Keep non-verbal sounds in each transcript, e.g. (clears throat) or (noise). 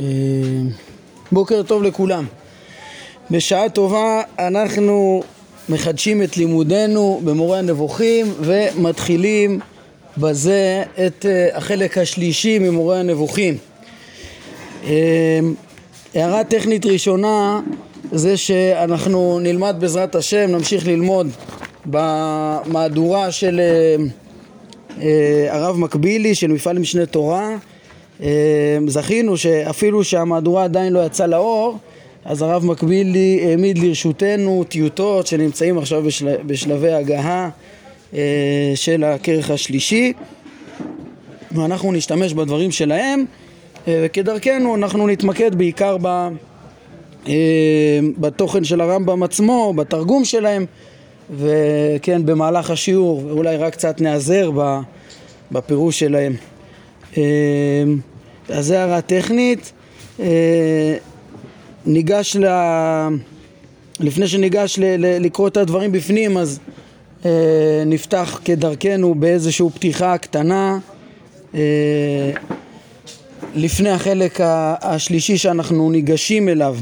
אה, בוקר טוב לכולם. בשעה טובה אנחנו מחדשים את לימודנו במורה הנבוכים ומתחילים בזה את אה, החלק השלישי ממורה הנבוכים. אה, הערה טכנית ראשונה זה שאנחנו נלמד בעזרת השם, נמשיך ללמוד במהדורה של הרב מקבילי של מפעל משנה תורה זכינו שאפילו שהמהדורה עדיין לא יצאה לאור אז הרב מקבילי העמיד לרשותנו טיוטות שנמצאים עכשיו בשל... בשלבי הגהה אה, של הכרך השלישי ואנחנו נשתמש בדברים שלהם אה, וכדרכנו אנחנו נתמקד בעיקר ב... אה, בתוכן של הרמב"ם עצמו, בתרגום שלהם וכן במהלך השיעור אולי רק קצת נעזר בפירוש שלהם. אמ, אז זה הערה טכנית. אה, ניגש ל... לפני שניגש ל... לקרוא את הדברים בפנים אז אה, נפתח כדרכנו באיזושהי פתיחה קטנה אה, לפני החלק השלישי שאנחנו ניגשים אליו.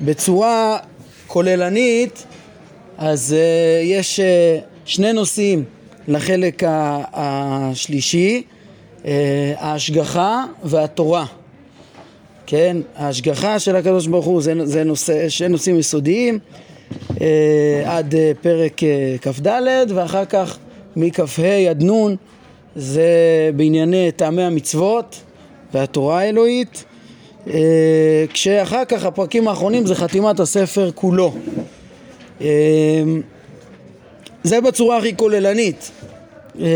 בצורה כוללנית אז יש שני נושאים לחלק השלישי, אה, ההשגחה והתורה. כן, ההשגחה של הקדוש ברוך הוא זה, זה נושא, שני נושאים יסודיים אה, עד אה, פרק כ"ד ואחר כך מכ"ה עד נ' זה בענייני טעמי המצוות והתורה האלוהית כשאחר כך הפרקים האחרונים זה חתימת הספר כולו זה בצורה הכי כוללנית. אה,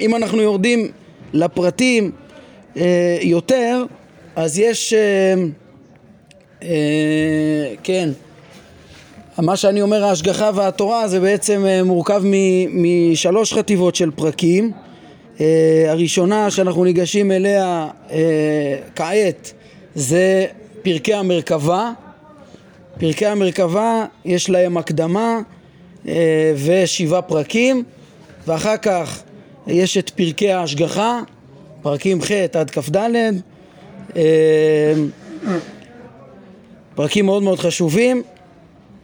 אם אנחנו יורדים לפרטים אה, יותר, אז יש, אה, כן, מה שאני אומר ההשגחה והתורה זה בעצם מורכב משלוש חטיבות של פרקים. הראשונה שאנחנו ניגשים אליה כעת זה פרקי המרכבה. פרקי המרכבה יש להם הקדמה ושבעה פרקים ואחר כך יש את פרקי ההשגחה, פרקים ח' עד כ"ד אה, פרקים מאוד מאוד חשובים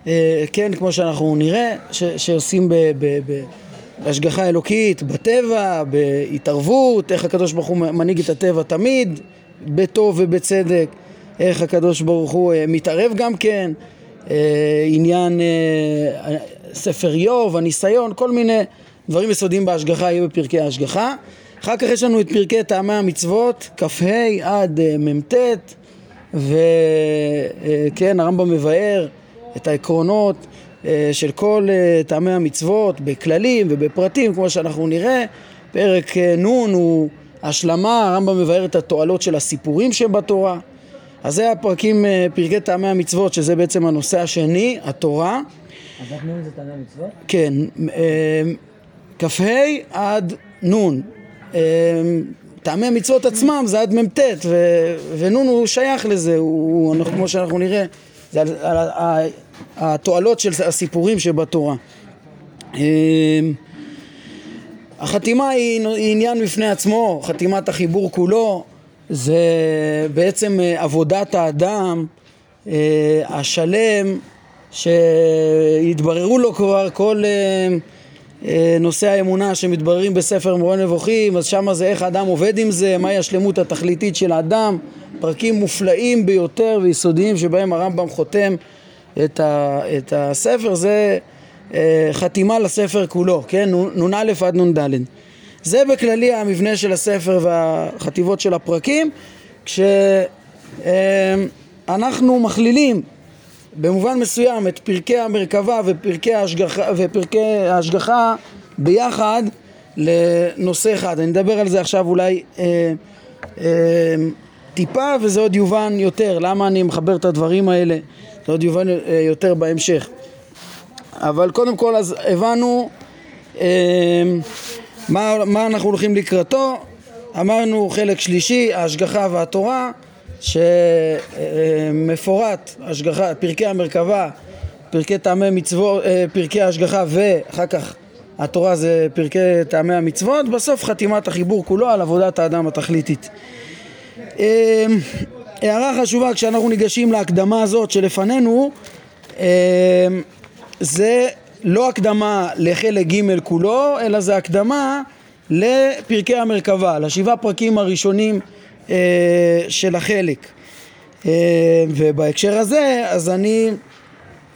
אה, כן, כמו שאנחנו נראה, ש, שעושים בהשגחה אלוקית, בטבע, בהתערבות, איך הקדוש ברוך הוא מנהיג את הטבע תמיד, בטוב ובצדק, איך הקדוש ברוך הוא מתערב גם כן, עניין ספר איוב, הניסיון, כל מיני דברים יסודיים בהשגחה יהיו בפרקי ההשגחה. אחר כך יש לנו את פרקי טעמי המצוות, כ"ה עד uh, מ"ט, וכן, uh, הרמב"ם מבאר את העקרונות uh, של כל טעמי המצוות בכללים ובפרטים, כמו שאנחנו נראה. פרק נ' הוא השלמה, הרמב"ם מבאר את התועלות של הסיפורים שבתורה. אז זה הפרקים, פרקי טעמי המצוות, שזה בעצם הנושא השני, התורה. הדת נ' זה תעני מצוות? כן, אמ, כ"ה עד נ'. אמ, טעמי המצוות עצמם זה עד מ"ט ונ' הוא שייך לזה, הוא, כמו שאנחנו נראה, זה על, על, על התועלות של הסיפורים שבתורה. אמ, החתימה היא עניין בפני עצמו, חתימת החיבור כולו זה בעצם אה, עבודת האדם אה, השלם שהתבררו לו כבר כל אה, אה, נושאי האמונה שמתבררים בספר מורה נבוכים, אז שמה זה איך האדם עובד עם זה, מהי השלמות התכליתית של האדם, פרקים מופלאים ביותר ויסודיים שבהם הרמב"ם חותם את, ה, את הספר, זה אה, חתימה לספר כולו, כן? נ"א עד נ"ד. זה בכללי המבנה של הספר והחטיבות של הפרקים, כשאנחנו מכלילים במובן מסוים את פרקי המרכבה ופרקי ההשגחה, ופרקי ההשגחה ביחד לנושא אחד. אני אדבר על זה עכשיו אולי אה, אה, טיפה וזה עוד יובן יותר. למה אני מחבר את הדברים האלה? זה עוד יובן אה, יותר בהמשך. אבל קודם כל אז הבנו אה, מה, מה אנחנו הולכים לקראתו. אמרנו חלק שלישי, ההשגחה והתורה. שמפורט, השגחה, פרקי המרכבה, פרקי טעמי מצוות, אה, פרקי ההשגחה ואחר כך התורה זה פרקי טעמי המצוות, בסוף חתימת החיבור כולו על עבודת האדם התכליתית. אמ, הערה חשובה כשאנחנו ניגשים להקדמה הזאת שלפנינו, אמ, זה לא הקדמה לחלק ג' כולו, אלא זה הקדמה לפרקי המרכבה, לשבעה פרקים הראשונים אה, של החלק. אה, ובהקשר הזה, אז אני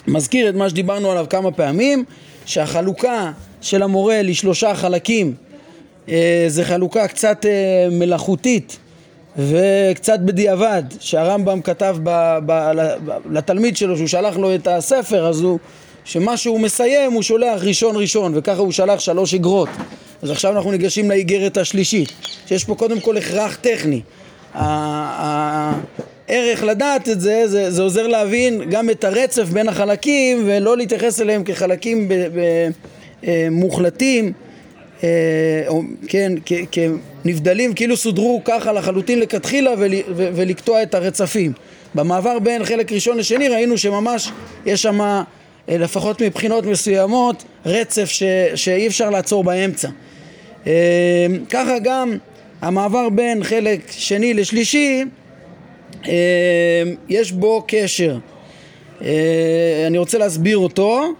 מזכיר את מה שדיברנו עליו כמה פעמים, שהחלוקה של המורה לשלושה חלקים אה, זה חלוקה קצת אה, מלאכותית וקצת בדיעבד, שהרמב"ם כתב ב, ב, לתלמיד שלו שהוא שלח לו את הספר, אז הוא, שמה שהוא מסיים הוא שולח ראשון ראשון, וככה הוא שלח שלוש אגרות. אז עכשיו אנחנו ניגשים לאיגרת השלישית, שיש פה קודם כל הכרח טכני. הערך לדעת את זה, זה, זה עוזר להבין גם את הרצף בין החלקים ולא להתייחס אליהם כחלקים ב, ב, אה, מוחלטים, אה, או, כן, כ, כנבדלים, כאילו סודרו ככה לחלוטין לכתחילה ול, ולקטוע את הרצפים. במעבר בין חלק ראשון לשני ראינו שממש יש שם לפחות מבחינות מסוימות רצף ש, שאי אפשר לעצור באמצע. ככה גם המעבר בין חלק שני לשלישי יש בו קשר. אני רוצה להסביר אותו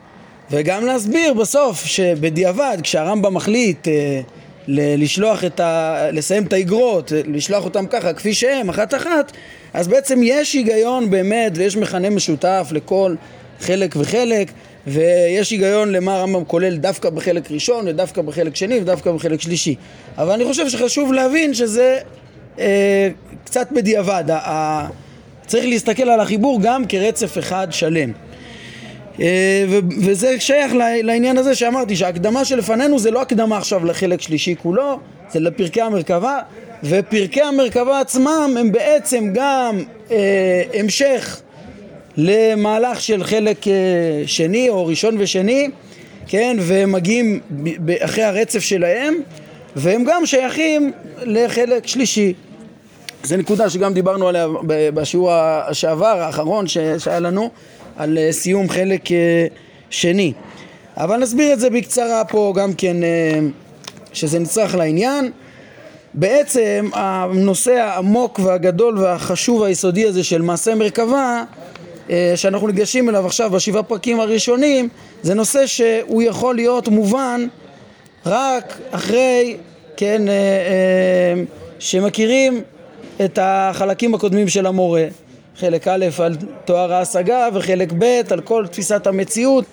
וגם להסביר בסוף שבדיעבד כשהרמב"ם מחליט אה, לשלוח את ה... לסיים את האגרות, לשלוח אותם ככה כפי שהם, אחת אחת, אז בעצם יש היגיון באמת ויש מכנה משותף לכל חלק וחלק ויש היגיון למה הרמב"ם כולל דווקא בחלק ראשון ודווקא בחלק שני ודווקא בחלק שלישי. אבל אני חושב שחשוב להבין שזה אה, קצת בדיעבד, ה... צריך להסתכל על החיבור גם כרצף אחד שלם. אה, וזה שייך לעניין הזה שאמרתי שההקדמה שלפנינו זה לא הקדמה עכשיו לחלק שלישי כולו זה לפרקי המרכבה ופרקי המרכבה עצמם הם בעצם גם אה, המשך למהלך של חלק אה, שני או ראשון ושני כן והם מגיעים אחרי הרצף שלהם והם גם שייכים לחלק שלישי זו נקודה שגם דיברנו עליה בשיעור שעבר האחרון שהיה לנו על אה, סיום חלק אה, שני. אבל נסביר את זה בקצרה פה גם כן, שזה נצרך לעניין. בעצם הנושא העמוק והגדול והחשוב היסודי הזה של מעשה מרכבה שאנחנו ניגשים אליו עכשיו בשבעה פרקים הראשונים זה נושא שהוא יכול להיות מובן רק אחרי, כן, שמכירים את החלקים הקודמים של המורה. חלק א' על תואר ההשגה וחלק ב' על כל תפיסת המציאות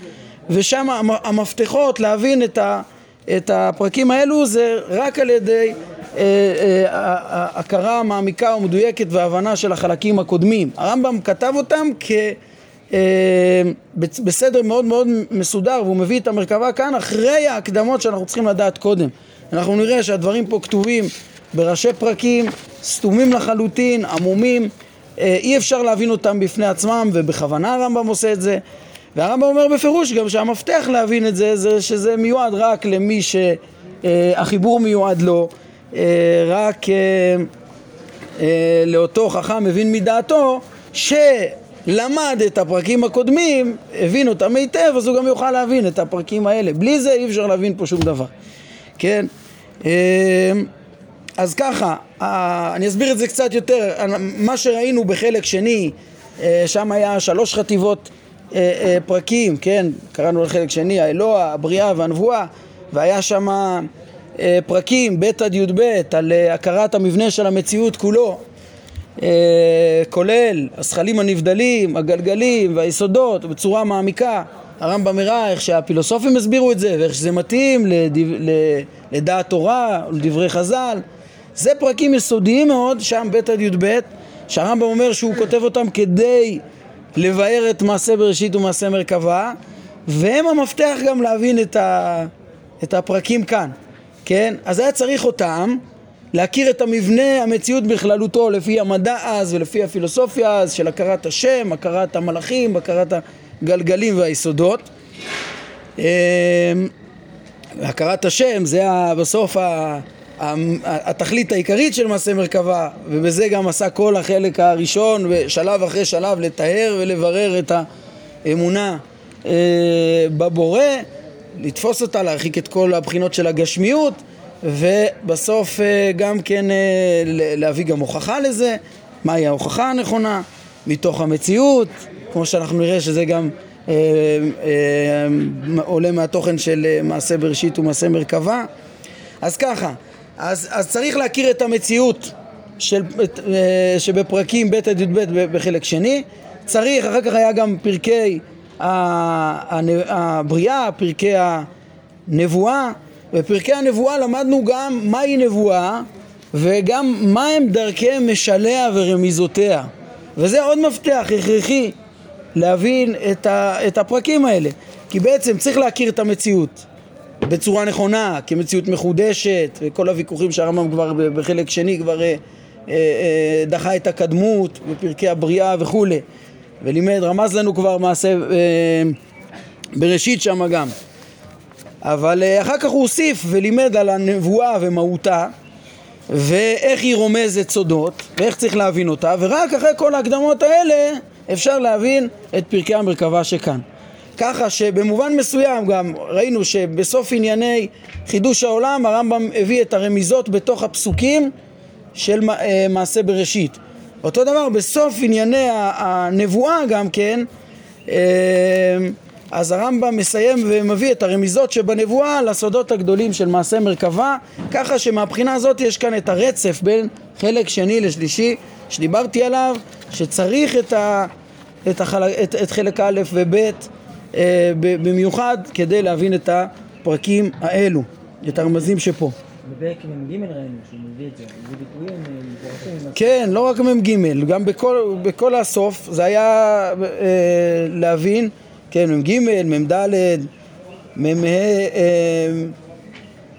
ושם המפתחות להבין את, ה, את הפרקים האלו זה רק על ידי אה, אה, הכרה מעמיקה ומדויקת והבנה של החלקים הקודמים. הרמב"ם כתב אותם כ... אה, בסדר מאוד מאוד מסודר והוא מביא את המרכבה כאן אחרי ההקדמות שאנחנו צריכים לדעת קודם. אנחנו נראה שהדברים פה כתובים בראשי פרקים, סתומים לחלוטין, עמומים אי אפשר להבין אותם בפני עצמם ובכוונה הרמב"ם עושה את זה והרמב"ם אומר בפירוש גם שהמפתח להבין את זה זה שזה מיועד רק למי שהחיבור מיועד לו אה, רק אה, לאותו חכם מבין מדעתו שלמד את הפרקים הקודמים, הבין אותם היטב, אז הוא גם יוכל להבין את הפרקים האלה. בלי זה אי אפשר להבין פה שום דבר, כן? אז ככה, אני אסביר את זה קצת יותר, מה שראינו בחלק שני, אה, שם היה שלוש חטיבות אה, אה, פרקים, כן, קראנו לחלק שני, האלוה, הבריאה והנבואה, והיה שם פרקים ב' עד י"ב על הכרת המבנה של המציאות כולו, כולל הזכלים הנבדלים, הגלגלים והיסודות בצורה מעמיקה. הרמב"ם הראה איך שהפילוסופים הסבירו את זה ואיך שזה מתאים לדב... לדעת תורה ולדברי חז"ל זה פרקים יסודיים מאוד, שם ב' עד י"ב, שהרמב"ם אומר שהוא כותב אותם כדי לבאר את מעשה בראשית ומעשה מרכבה, והם המפתח גם להבין את, ה, את הפרקים כאן, כן? אז היה צריך אותם, להכיר את המבנה, המציאות בכללותו, לפי המדע אז ולפי הפילוסופיה אז של הכרת השם, הכרת המלאכים, הכרת הגלגלים והיסודות. אמ, הכרת השם זה בסוף ה... התכלית העיקרית של מעשה מרכבה, ובזה גם עשה כל החלק הראשון, ושלב אחרי שלב לטהר ולברר את האמונה אה, בבורא, לתפוס אותה, להרחיק את כל הבחינות של הגשמיות ובסוף אה, גם כן אה, להביא גם הוכחה לזה, מהי ההוכחה הנכונה מתוך המציאות, כמו שאנחנו נראה שזה גם אה, אה, עולה מהתוכן של מעשה בראשית ומעשה מרכבה. אז ככה, אז, אז צריך להכיר את המציאות של, אה, שבפרקים ב' עד י"ב בחלק שני, צריך, אחר כך היה גם פרקי הבריאה, פרקי הנבואה, בפרקי הנבואה למדנו גם מהי נבואה וגם מהם דרכי משליה ורמיזותיה. וזה עוד מפתח הכרחי להבין את, את הפרקים האלה. כי בעצם צריך להכיר את המציאות בצורה נכונה, כמציאות מחודשת וכל הוויכוחים שהרמב"ם כבר בחלק שני כבר אה, אה, אה, דחה את הקדמות בפרקי הבריאה וכולי. ולימד, רמז לנו כבר מעשה אה, בראשית שם גם. אבל אה, אחר כך הוא הוסיף ולימד על הנבואה ומהותה ואיך היא רומזת סודות ואיך צריך להבין אותה ורק אחרי כל ההקדמות האלה אפשר להבין את פרקי המרכבה שכאן ככה שבמובן מסוים גם ראינו שבסוף ענייני חידוש העולם הרמב"ם הביא את הרמיזות בתוך הפסוקים של אה, מעשה בראשית. אותו דבר בסוף ענייני הנבואה גם כן אה, אז הרמב"ם מסיים ומביא את הרמיזות שבנבואה לסודות הגדולים של מעשה מרכבה ככה שמבחינה הזאת יש כאן את הרצף בין חלק שני לשלישי שדיברתי עליו שצריך את, ה, את, החל, את, את חלק א' וב' במיוחד כדי להבין את הפרקים האלו, את הרמזים שפה בפרק מ"ג ראינו שהוא מביא את זה, זה ביטויים אה, מפורשים. כן, לא רק מ"ג, גם בכל, בכל הסוף זה היה אה, להבין כן, מ"ג, מ"ד, מ"ה,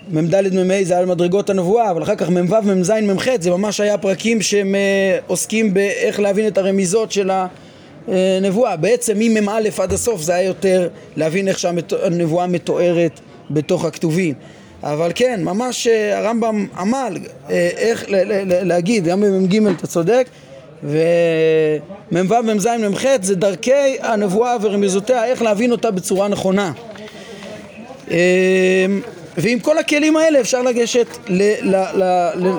מ"ד, מ"ה זה על מדרגות הנבואה, אבל אחר כך מ"ו, מ"ז, מ"ח זה ממש היה פרקים שהם אה, עוסקים באיך להבין את הרמיזות של הנבואה. בעצם ממ"א עד הסוף זה היה יותר להבין איך שהנבואה מתוארת בתוך הכתובים. אבל כן, ממש אה, הרמב"ם עמל אה, איך להגיד, גם במ"ג אתה צודק, ומ"ו, מ"ז, מ"ח זה דרכי הנבואה ורמיזותיה, איך להבין אותה בצורה נכונה. ועם כל הכלים האלה אפשר לגשת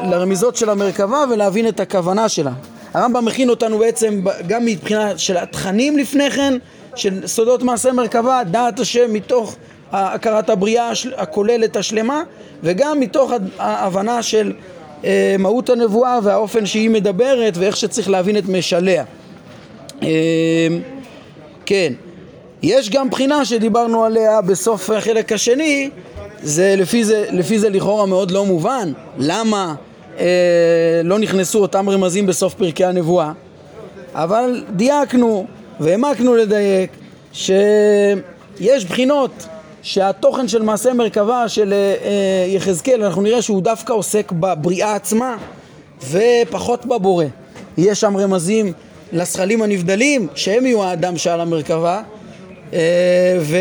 לרמיזות של המרכבה ולהבין את הכוונה שלה. הרמב"ם מכין אותנו בעצם גם מבחינה של התכנים לפני כן, של סודות מעשה מרכבה, דעת השם מתוך הכרת הבריאה הכוללת השלמה, וגם מתוך ההבנה של אה, מהות הנבואה והאופן שהיא מדברת ואיך שצריך להבין את משליה. אה, כן, יש גם בחינה שדיברנו עליה בסוף החלק השני, זה לפי זה, לפי זה לכאורה מאוד לא מובן, למה לא נכנסו אותם רמזים בסוף פרקי הנבואה, אבל דייקנו והעמקנו לדייק שיש בחינות שהתוכן של מעשה מרכבה של אה, אה, יחזקאל, אנחנו נראה שהוא דווקא עוסק בבריאה עצמה ופחות בבורא. יש שם רמזים לזכלים הנבדלים, שהם יהיו האדם שעל המרכבה, אה, ו...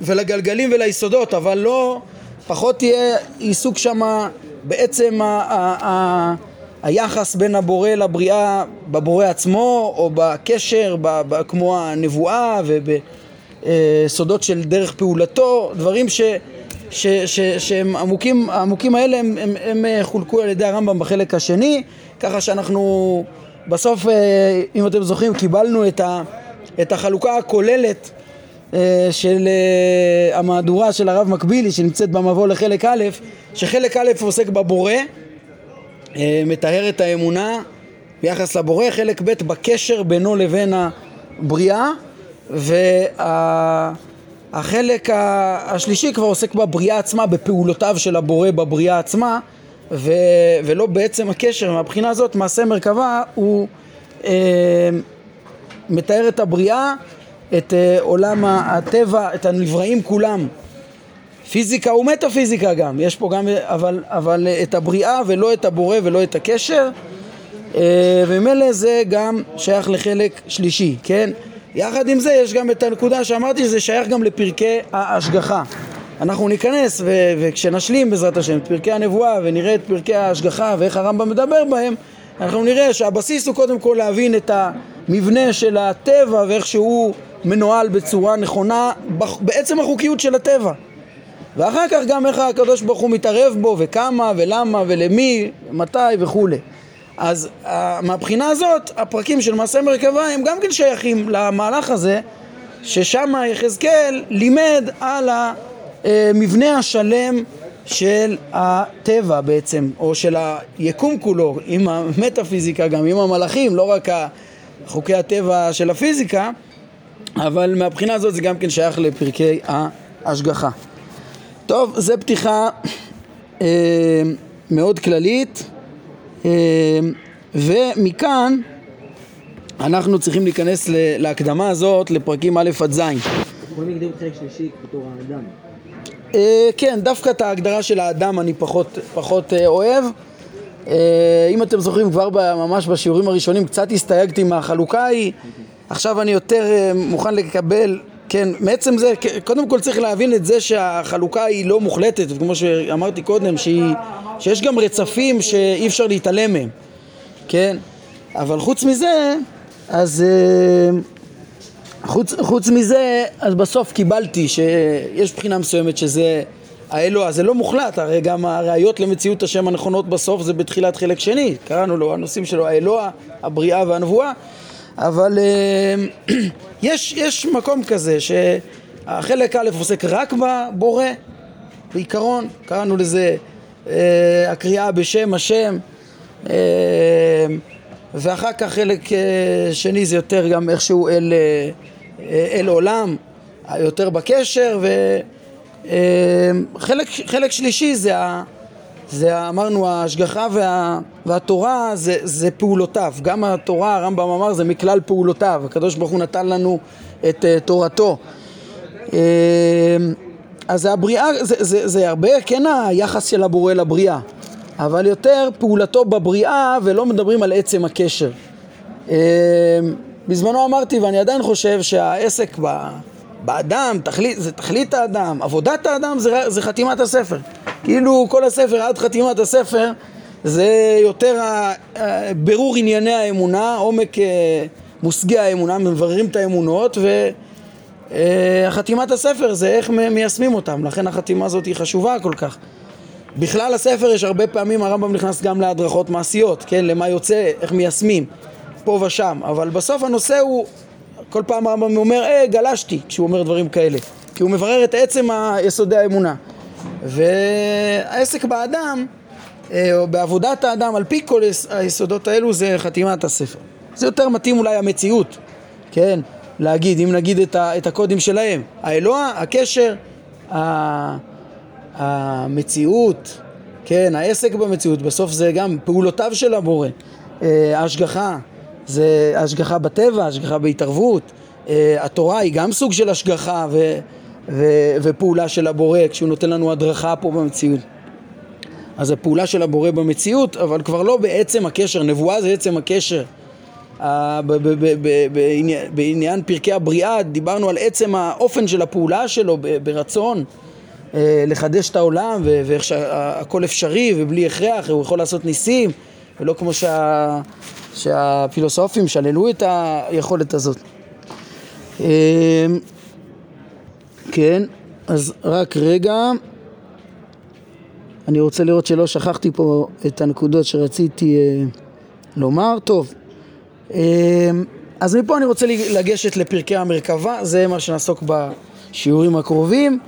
ולגלגלים וליסודות, אבל לא, פחות תהיה עיסוק שם בעצם ה... ה... ה... היחס בין הבורא לבריאה בבורא עצמו או בקשר ב, ב, כמו הנבואה וב, אה, של דרך פעולתו, דברים ש, ש, ש, שהם עמוקים, העמוקים האלה הם, הם, הם אה, חולקו על ידי הרמב"ם בחלק השני, ככה שאנחנו בסוף, אה, אם אתם זוכרים, קיבלנו את, ה, את החלוקה הכוללת של המהדורה של הרב מקבילי שנמצאת במבוא לחלק א', שחלק א' עוסק בבורא, מטהר את האמונה ביחס לבורא, חלק ב' בקשר בינו לבין הבריאה והחלק השלישי כבר עוסק בבריאה עצמה, בפעולותיו של הבורא בבריאה עצמה ו... ולא בעצם הקשר. מהבחינה הזאת מעשה מרכבה הוא אה, מתאר את הבריאה, את אה, עולם הטבע, את הנבראים כולם. פיזיקה ומטאפיזיקה גם, יש פה גם, אבל, אבל את הבריאה ולא את הבורא ולא את הקשר אה, וממילא זה גם שייך לחלק שלישי, כן? יחד עם זה יש גם את הנקודה שאמרתי שזה שייך גם לפרקי ההשגחה. אנחנו ניכנס ו- וכשנשלים בעזרת השם את פרקי הנבואה ונראה את פרקי ההשגחה ואיך הרמב"ם מדבר בהם אנחנו נראה שהבסיס הוא קודם כל להבין את המבנה של הטבע ואיך שהוא מנוהל בצורה נכונה בעצם החוקיות של הטבע. ואחר כך גם איך הקדוש ברוך הוא מתערב בו וכמה ולמה ולמי, מתי וכולי. אז מהבחינה הזאת הפרקים של מעשה מרכבה הם גם כן שייכים למהלך הזה ששם יחזקאל לימד על המבנה השלם של הטבע בעצם, או של היקום כולו, עם המטאפיזיקה גם, עם המלאכים, לא רק חוקי הטבע של הפיזיקה, אבל מהבחינה הזאת זה גם כן שייך לפרקי ההשגחה. טוב, זה פתיחה אה, מאוד כללית, אה, ומכאן אנחנו צריכים להיכנס להקדמה הזאת לפרקים א' עד ז'. יכולים להגדיר חלק שלישי בתור האדם. אה, כן, דווקא את ההגדרה של האדם אני פחות, פחות אה, אוהב. אה, אם אתם זוכרים, כבר ממש בשיעורים הראשונים קצת הסתייגתי מהחלוקה ההיא. עכשיו אני יותר אה, מוכן לקבל, כן, מעצם זה, קודם כל צריך להבין את זה שהחלוקה היא לא מוחלטת, כמו שאמרתי קודם, שהיא, שיש גם רצפים שאי אפשר להתעלם מהם, כן? אבל חוץ מזה, אז אה, חוץ, חוץ מזה, אז בסוף קיבלתי שיש בחינה מסוימת שזה האלוה, זה לא מוחלט, הרי גם הראיות למציאות השם הנכונות בסוף זה בתחילת חלק שני, קראנו לו הנושאים שלו האלוה, הבריאה והנבואה, אבל אה, (clears throat) יש, יש מקום כזה שהחלק א' עוסק רק בבורא, בעיקרון, קראנו לזה אה, הקריאה בשם השם אה, ואחר כך חלק שני זה יותר גם איכשהו אל, אל עולם, יותר בקשר וחלק חלק שלישי זה, זה אמרנו ההשגחה וה, והתורה זה, זה פעולותיו. גם התורה הרמב"ם אמר זה מכלל פעולותיו. הקדוש ברוך הוא נתן לנו את uh, תורתו. uh, אז הבריאה זה, זה, זה הרבה כן היחס של הבורא לבריאה. אבל יותר פעולתו בבריאה ולא מדברים על עצם הקשר. uh, בזמנו אמרתי ואני עדיין חושב שהעסק ב, באדם, תכלית, זה תכלית האדם, עבודת האדם זה, זה חתימת הספר כאילו כל הספר עד חתימת הספר זה יותר בירור ענייני האמונה, עומק אה, מושגי האמונה, מבררים את האמונות וחתימת הספר זה איך מיישמים אותם, לכן החתימה הזאת היא חשובה כל כך. בכלל הספר יש הרבה פעמים הרמב"ם נכנס גם להדרכות מעשיות, כן, למה יוצא, איך מיישמים, פה ושם, אבל בסוף הנושא הוא, כל פעם הרמב"ם אומר, אה, גלשתי, כשהוא אומר דברים כאלה, כי הוא מברר את עצם יסודי האמונה. והעסק באדם אה, או בעבודת האדם על פי כל היסודות האלו זה חתימת הספר. זה יותר מתאים אולי המציאות, כן? להגיד, אם נגיד את, ה, את הקודים שלהם, האלוה, הקשר, ה, המציאות, כן, העסק במציאות, בסוף זה גם פעולותיו של הבורא, אה, ההשגחה, זה השגחה בטבע, השגחה בהתערבות, אה, התורה היא גם סוג של השגחה ו, ו, ופעולה של הבורא כשהוא נותן לנו הדרכה פה במציאות. אז הפעולה של הבורא במציאות, אבל כבר לא בעצם הקשר, נבואה זה עצם הקשר. בעניין פרקי הבריאה דיברנו על עצם האופן של הפעולה שלו ברצון אה, לחדש את העולם ואיך שהכל אפשרי ובלי הכרח, הוא יכול לעשות ניסים ולא כמו שה, שהפילוסופים שללו את היכולת הזאת. כן, אז רק רגע אני רוצה לראות שלא שכחתי פה את הנקודות שרציתי אה, לומר. טוב, אה, אז מפה אני רוצה לגשת לפרקי המרכבה, זה מה שנעסוק בשיעורים הקרובים,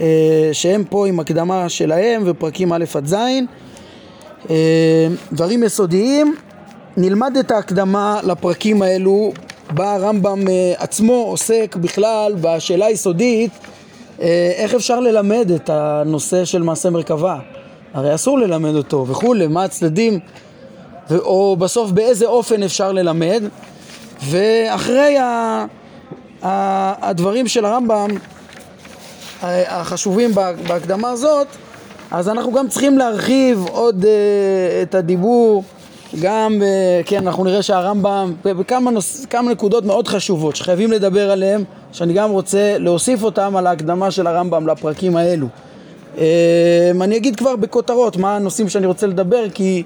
אה, שהם פה עם הקדמה שלהם ופרקים א' עד ז'. אה, דברים יסודיים, נלמד את ההקדמה לפרקים האלו, בה הרמב"ם אה, עצמו עוסק בכלל בשאלה היסודית אה, איך אפשר ללמד את הנושא של מעשה מרכבה. הרי אסור ללמד אותו וכולי, מה הצדדים, או בסוף באיזה אופן אפשר ללמד, ואחרי ה- ה- הדברים של הרמב"ם החשובים בהקדמה הזאת, אז אנחנו גם צריכים להרחיב עוד את הדיבור, גם, uh, כן, אנחנו נראה שהרמב"ם, בכמה נוס, נקודות מאוד חשובות שחייבים לדבר עליהן, שאני גם רוצה להוסיף אותן על ההקדמה של הרמב"ם לפרקים האלו. אמ, אני אגיד כבר בכותרות מה הנושאים שאני רוצה לדבר כי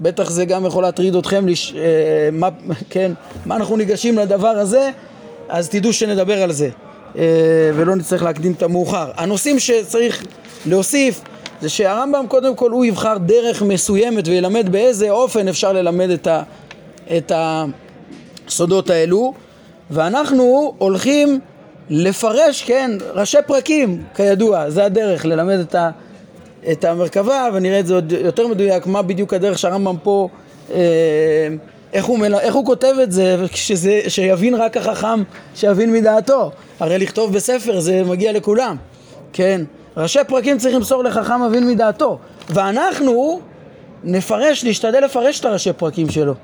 בטח זה גם יכול להטריד אתכם לש... אה, מה, (laughs) כן, מה אנחנו ניגשים לדבר הזה אז תדעו שנדבר על זה אה, ולא נצטרך להקדים את המאוחר. הנושאים שצריך להוסיף זה שהרמב"ם קודם כל הוא יבחר דרך מסוימת וילמד באיזה אופן אפשר ללמד את, ה, את הסודות האלו ואנחנו הולכים לפרש, כן, ראשי פרקים כידוע, זה הדרך ללמד את, ה, את המרכבה ונראה את זה עוד יותר מדויק מה בדיוק הדרך שהרמב"ם פה אה, איך הוא, מל... איך הוא כותב את זה, שזה, שיבין רק החכם, שיבין מדעתו. הרי לכתוב בספר זה מגיע לכולם, כן? ראשי פרקים צריכים למסור לחכם מבין מדעתו. ואנחנו נפרש, נשתדל לפרש את הראשי פרקים שלו.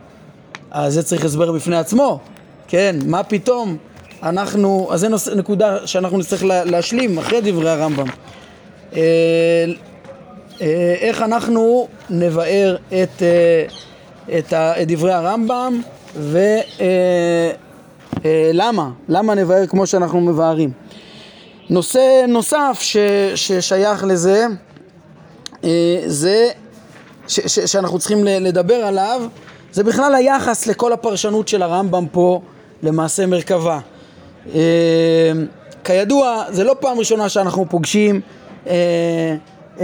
אז זה צריך הסבר בפני עצמו, כן? מה פתאום אנחנו, אז זה נוס, נקודה שאנחנו נצטרך לה, להשלים אחרי דברי הרמב"ם. אה, אה, איך אנחנו נבאר את... אה, את, ה, את דברי הרמב"ם ולמה, אה, אה, למה נבאר כמו שאנחנו מבארים. נושא נוסף ש, ששייך לזה אה, זה ש, ש, שאנחנו צריכים לדבר עליו זה בכלל היחס לכל הפרשנות של הרמב"ם פה למעשה מרכבה. כידוע זה לא פעם ראשונה שאנחנו פוגשים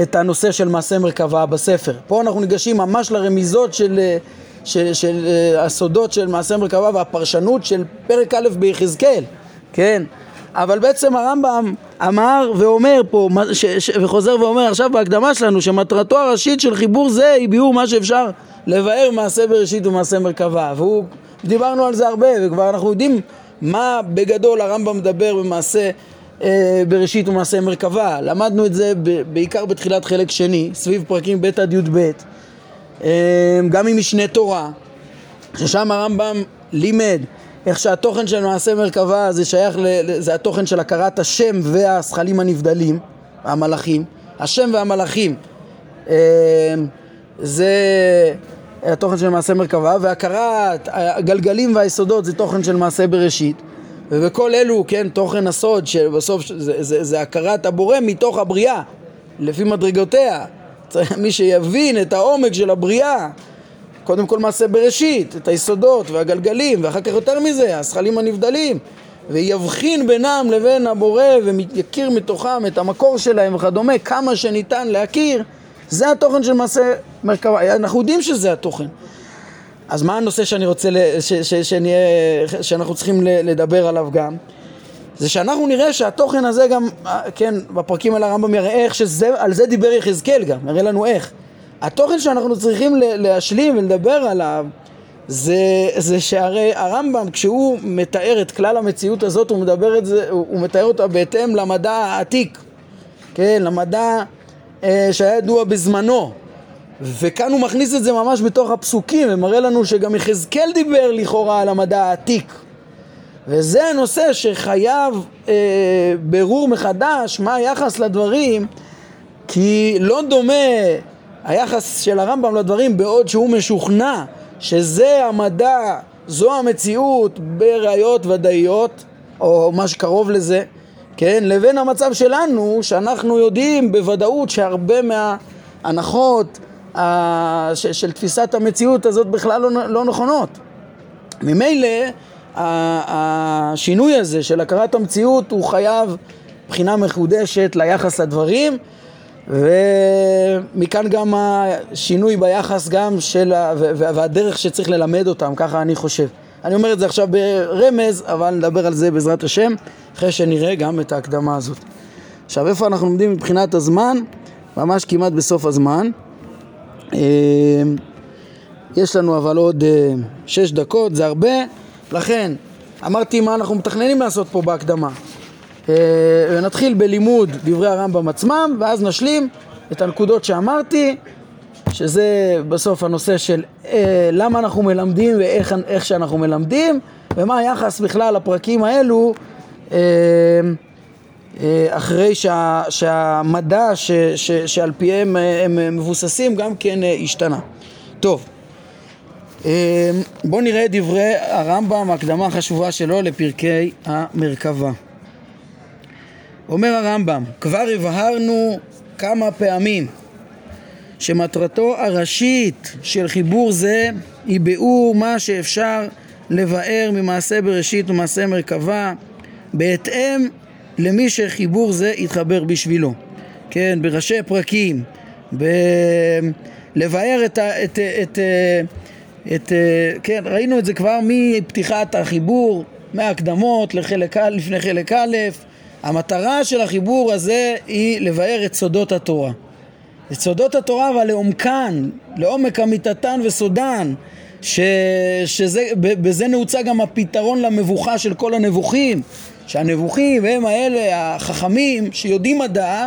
את הנושא של מעשה מרכבה בספר. פה אנחנו ניגשים ממש לרמיזות של, של, של הסודות של מעשה מרכבה והפרשנות של פרק א' ביחזקאל, כן? אבל בעצם הרמב"ם אמר ואומר פה, ש, ש, וחוזר ואומר עכשיו בהקדמה שלנו, שמטרתו הראשית של חיבור זה היא ביאור מה שאפשר לבאר מעשה בראשית ומעשה מרכבה. והוא, דיברנו על זה הרבה, וכבר אנחנו יודעים מה בגדול הרמב"ם מדבר במעשה אה, בראשית ומעשה מרכבה. למדנו את זה ב, בעיקר בתחילת חלק שני, סביב פרקים ב' עד י"ב, אה, גם ממשנה תורה, ששם הרמב"ם לימד איך שהתוכן של מעשה מרכבה זה שייך, ל, זה התוכן של הכרת השם והשכלים הנבדלים, המלאכים, השם והמלאכים. אה, זה התוכן של מעשה מרכבה, והכרת הגלגלים והיסודות זה תוכן של מעשה בראשית. ובכל אלו, כן, תוכן הסוד, שבסוף זה, זה, זה הכרת הבורא מתוך הבריאה, לפי מדרגותיה. מי שיבין את העומק של הבריאה, קודם כל מעשה בראשית, את היסודות והגלגלים, ואחר כך יותר מזה, הזכלים הנבדלים, ויבחין בינם לבין הבורא ויכיר מתוכם את המקור שלהם וכדומה, כמה שניתן להכיר, זה התוכן של מעשה מרכבה. אנחנו יודעים שזה התוכן. אז מה הנושא שאני רוצה, ש, ש, שנהיה, שאנחנו צריכים לדבר עליו גם? זה שאנחנו נראה שהתוכן הזה גם, כן, בפרקים על הרמב"ם יראה איך שעל זה דיבר יחזקאל גם, יראה לנו איך. התוכן שאנחנו צריכים להשלים ולדבר עליו זה, זה שהרי הרמב"ם כשהוא מתאר את כלל המציאות הזאת הוא מדבר את זה, הוא מתאר אותה בהתאם למדע העתיק, כן, למדע אה, שהיה ידוע בזמנו. וכאן הוא מכניס את זה ממש בתוך הפסוקים ומראה לנו שגם יחזקאל דיבר לכאורה על המדע העתיק. וזה הנושא שחייב אה, ברור מחדש מה היחס לדברים כי לא דומה היחס של הרמב"ם לדברים בעוד שהוא משוכנע שזה המדע, זו המציאות בראיות ודאיות או מה שקרוב לזה כן, לבין המצב שלנו שאנחנו יודעים בוודאות שהרבה מההנחות של תפיסת המציאות הזאת בכלל לא, לא נכונות. ממילא השינוי הזה של הכרת המציאות הוא חייב בחינה מחודשת ליחס לדברים ומכאן גם השינוי ביחס גם של ה... והדרך שצריך ללמד אותם, ככה אני חושב. אני אומר את זה עכשיו ברמז, אבל נדבר על זה בעזרת השם, אחרי שנראה גם את ההקדמה הזאת. עכשיו איפה אנחנו עומדים מבחינת הזמן? ממש כמעט בסוף הזמן. אמ, יש לנו אבל עוד אה, שש דקות, זה הרבה, לכן אמרתי מה אנחנו מתכננים לעשות פה בהקדמה. אה, ונתחיל בלימוד דברי הרמב"ם עצמם, ואז נשלים את הנקודות שאמרתי, שזה בסוף הנושא של אה, למה אנחנו מלמדים ואיך שאנחנו מלמדים, ומה היחס בכלל לפרקים האלו אה, אה, אחרי שה, שהמדע ש, ש, שעל פיהם אה, הם מבוססים גם כן אה, השתנה. טוב, בואו נראה דברי הרמב"ם, ההקדמה החשובה שלו לפרקי המרכבה. אומר הרמב"ם, כבר הבהרנו כמה פעמים שמטרתו הראשית של חיבור זה היא ביאור מה שאפשר לבאר ממעשה בראשית ומעשה מרכבה בהתאם למי שחיבור זה יתחבר בשבילו. כן, בראשי פרקים, ב... לבאר את, ה... את, את, את, את, כן, ראינו את זה כבר מפתיחת החיבור, מהקדמות לחלק א', לפני חלק א', המטרה של החיבור הזה היא לבאר את סודות התורה. את סודות התורה אבל לעומקן, לעומק אמיתתן וסודן, ש, שזה, בזה נעוצה גם הפתרון למבוכה של כל הנבוכים, שהנבוכים הם האלה החכמים שיודעים מדע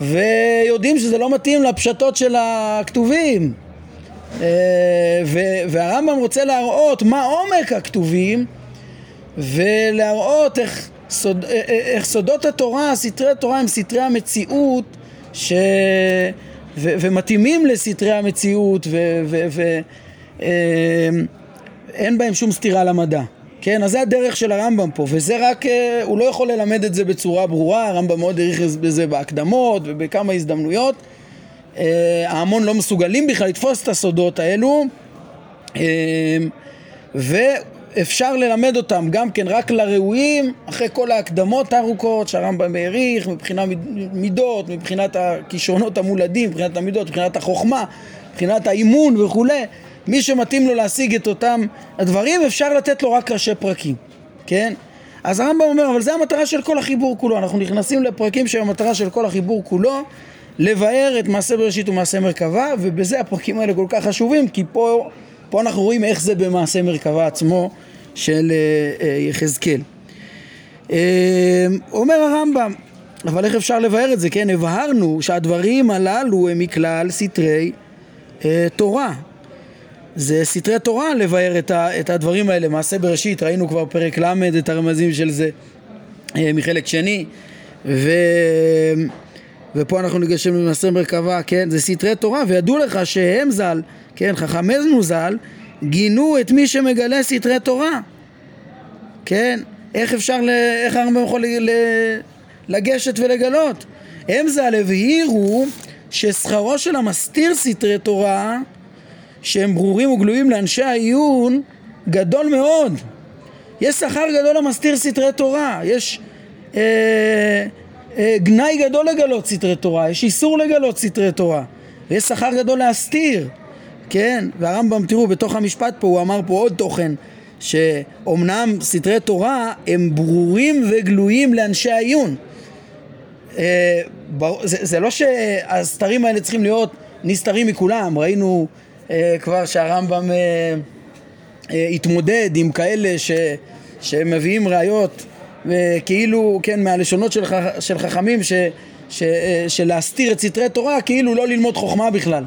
ויודעים שזה לא מתאים לפשטות של הכתובים אה, והרמב"ם רוצה להראות מה עומק הכתובים ולהראות איך, סוד, אה, אה, איך סודות התורה, סתרי התורה הם סתרי המציאות ש... ו... ומתאימים לסתרי המציאות ואין אמ, בהם שום סתירה למדע. כן, אז זה הדרך של הרמב"ם פה, וזה רק, אה, הוא לא יכול ללמד את זה בצורה ברורה, הרמב"ם מאוד העריך בזה בהקדמות ובכמה הזדמנויות. ההמון לא מסוגלים בכלל לתפוס את הסודות האלו, ו... אפשר ללמד אותם גם כן רק לראויים, אחרי כל ההקדמות הארוכות שהרמב"ם העריך, מבחינת מידות, מבחינת הכישרונות המולדים, מבחינת המידות, מבחינת החוכמה, מבחינת האימון וכולי, מי שמתאים לו להשיג את אותם הדברים, אפשר לתת לו רק ראשי פרקים, כן? אז הרמב"ם אומר, אבל זה המטרה של כל החיבור כולו, אנחנו נכנסים לפרקים שהמטרה של כל החיבור כולו לבאר את מעשה בראשית ומעשה מרכבה, ובזה הפרקים האלה כל כך חשובים, כי פה פה אנחנו רואים איך זה במעשה מרכבה עצמו של אה, אה, יחזקאל. אה, אומר הרמב"ם, אבל איך אפשר לבאר את זה? כן, הבהרנו שהדברים הללו הם מכלל סתרי תורה. זה סתרי תורה לבאר את, הדברים האלה. מעשה בראשית, ראינו כבר פרק ל' את הרמזים של זה מחלק שני. ו... ופה אנחנו ניגשים למעשה מרכבה, כן? זה סתרי תורה, וידעו לך שהם ז"ל כן, חכמינו ז"ל גינו את מי שמגלה סתרי תורה, כן, איך אפשר, ל... איך הרמב"ם יכול ל... לגשת ולגלות? הם ז"ל הבהירו ששכרו של המסתיר סתרי תורה שהם ברורים וגלויים לאנשי העיון גדול מאוד. יש שכר גדול למסתיר סתרי תורה, יש אה, גנאי גדול לגלות סתרי תורה, יש איסור לגלות סתרי תורה, ויש שכר גדול להסתיר. כן, והרמב"ם, תראו, בתוך המשפט פה הוא אמר פה עוד תוכן, שאומנם סתרי תורה הם ברורים וגלויים לאנשי העיון. אה, זה, זה לא שהסתרים האלה צריכים להיות נסתרים מכולם, ראינו אה, כבר שהרמב"ם אה, התמודד עם כאלה ש, שמביאים ראיות כאילו, כן, מהלשונות של, ח, של חכמים ש, ש, של להסתיר את סתרי תורה כאילו לא ללמוד חוכמה בכלל,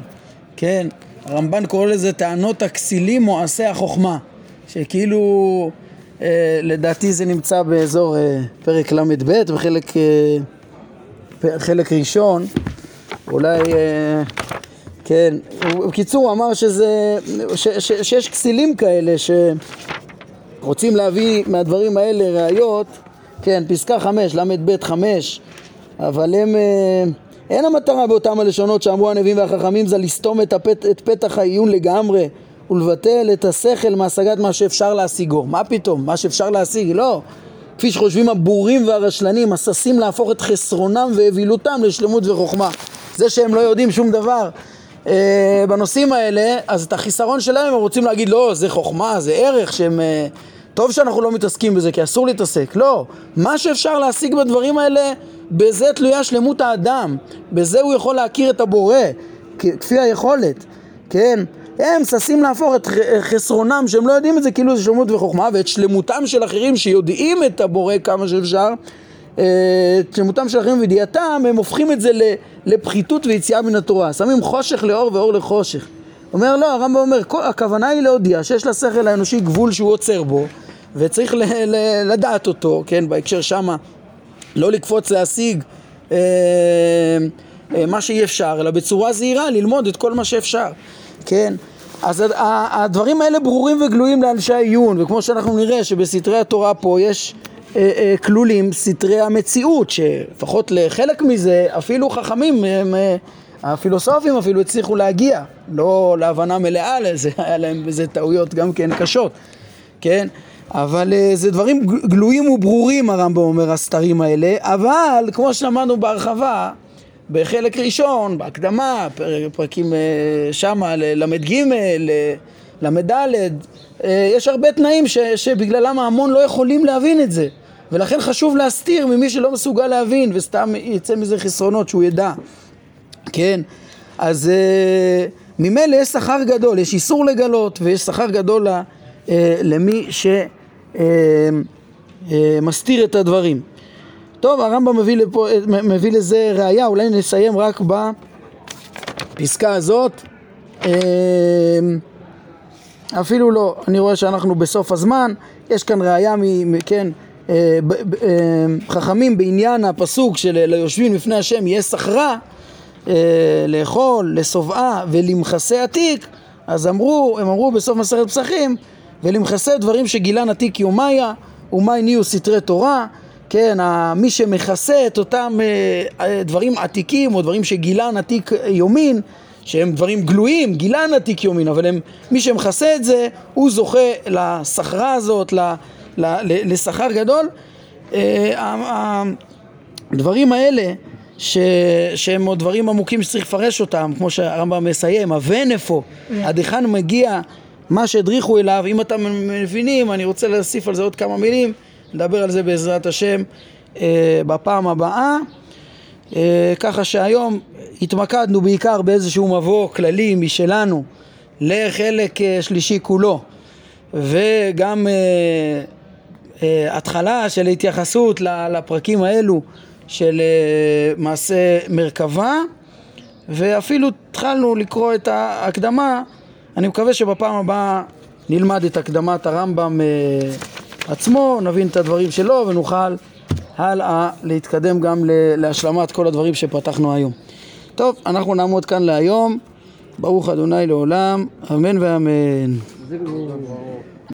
כן, הרמב"ן קורא לזה טענות הכסילים מועשי החוכמה, שכאילו אה, לדעתי זה נמצא באזור אה, פרק ל"ב וחלק אה, חלק ראשון, אולי, אה, כן, בקיצור הוא אמר שזה, ש, ש, שיש כסילים כאלה שרוצים להביא מהדברים האלה ראיות, כן, פסקה חמש, ל"ב חמש, אבל הם אה, אין המטרה באותם הלשונות שאמרו הנביאים והחכמים זה לסתום את, הפת, את פתח העיון לגמרי ולבטל את השכל מהשגת מה שאפשר להשיגו. מה פתאום? מה שאפשר להשיג? לא. כפי שחושבים הבורים והרשלנים, הששים להפוך את חסרונם ואווילותם לשלמות וחוכמה. זה שהם לא יודעים שום דבר אה, בנושאים האלה, אז את החיסרון שלהם הם רוצים להגיד לא, זה חוכמה, זה ערך שהם... אה, טוב שאנחנו לא מתעסקים בזה כי אסור להתעסק, לא. מה שאפשר להשיג בדברים האלה בזה תלויה שלמות האדם, בזה הוא יכול להכיר את הבורא, כפי היכולת, כן? הם ששים להפוך את חסרונם שהם לא יודעים את זה כאילו זה שלמות וחוכמה ואת שלמותם של אחרים שיודעים את הבורא כמה שאפשר אה, את שלמותם של אחרים וידיעתם הם הופכים את זה לפחיתות ויציאה מן התורה שמים חושך לאור ואור לחושך אומר לא הרמב"ם אומר הכוונה היא להודיע שיש לשכל האנושי גבול שהוא עוצר בו וצריך ל, ל, לדעת אותו כן בהקשר שמה לא לקפוץ להשיג אה, אה, מה שאי אפשר, אלא בצורה זהירה ללמוד את כל מה שאפשר, כן? אז הדברים האלה ברורים וגלויים לאנשי העיון, וכמו שאנחנו נראה שבסתרי התורה פה יש אה, אה, כלולים סתרי המציאות, שלפחות לחלק מזה אפילו חכמים, הם, אה, הפילוסופים אפילו הצליחו להגיע, לא להבנה מלאה לזה, (laughs) היה להם בזה טעויות גם כן קשות. כן? אבל אה, זה דברים גלויים וברורים הרמב"ם אומר הסתרים האלה, אבל כמו שלמדנו בהרחבה, בחלק ראשון, בהקדמה, פר- פרקים אה, שמה, ל"ג, ל"ד, אה, יש הרבה תנאים ש, שבגללם ההמון לא יכולים להבין את זה, ולכן חשוב להסתיר ממי שלא מסוגל להבין, וסתם יצא מזה חסרונות שהוא ידע. כן, אז uh, ממילא יש שכר גדול, יש איסור לגלות ויש שכר גדול ל, uh, למי שמסתיר את הדברים. טוב, הרמב"ם מביא, לפה, מ- מביא לזה ראייה, אולי נסיים רק בפסקה הזאת. Uh, אפילו לא, אני רואה שאנחנו בסוף הזמן, יש כאן ראייה, מ, כן, אה, אה, חכמים בעניין הפסוק של ליושבים לפני השם יהיה אה, לאכול, לשובעה ולמכסה עתיק, אז אמרו, הם אמרו בסוף מסכת פסחים, ולמכסה דברים שגילן עתיק יומיה, ומאי נהיו סתרי תורה, כן, מי שמכסה את אותם אה, אה, דברים עתיקים או דברים שגילן עתיק יומין, שהם דברים גלויים, גילן עתיק יומין, אבל הם, מי שמכסה את זה, הוא זוכה לסחרה הזאת, לשכר גדול. אה, הדברים האלה, ש, שהם עוד דברים עמוקים שצריך לפרש אותם, כמו שהרמב"ם מסיים, הוונפו, עד היכן מגיע מה שהדריכו אליו, אם אתם מבינים, אני רוצה להוסיף על זה עוד כמה מילים, נדבר על זה בעזרת השם אה, בפעם הבאה. אה, ככה שהיום התמקדנו בעיקר באיזשהו מבוא כללי משלנו לחלק אה, שלישי כולו וגם אה, אה, התחלה של התייחסות לפרקים האלו של אה, מעשה מרכבה ואפילו התחלנו לקרוא את ההקדמה אני מקווה שבפעם הבאה נלמד את הקדמת הרמב"ם אה, עצמו, נבין את הדברים שלו ונוכל הלאה להתקדם גם להשלמת כל הדברים שפתחנו היום. טוב, אנחנו נעמוד כאן להיום. ברוך אדוני לעולם, אמן ואמן.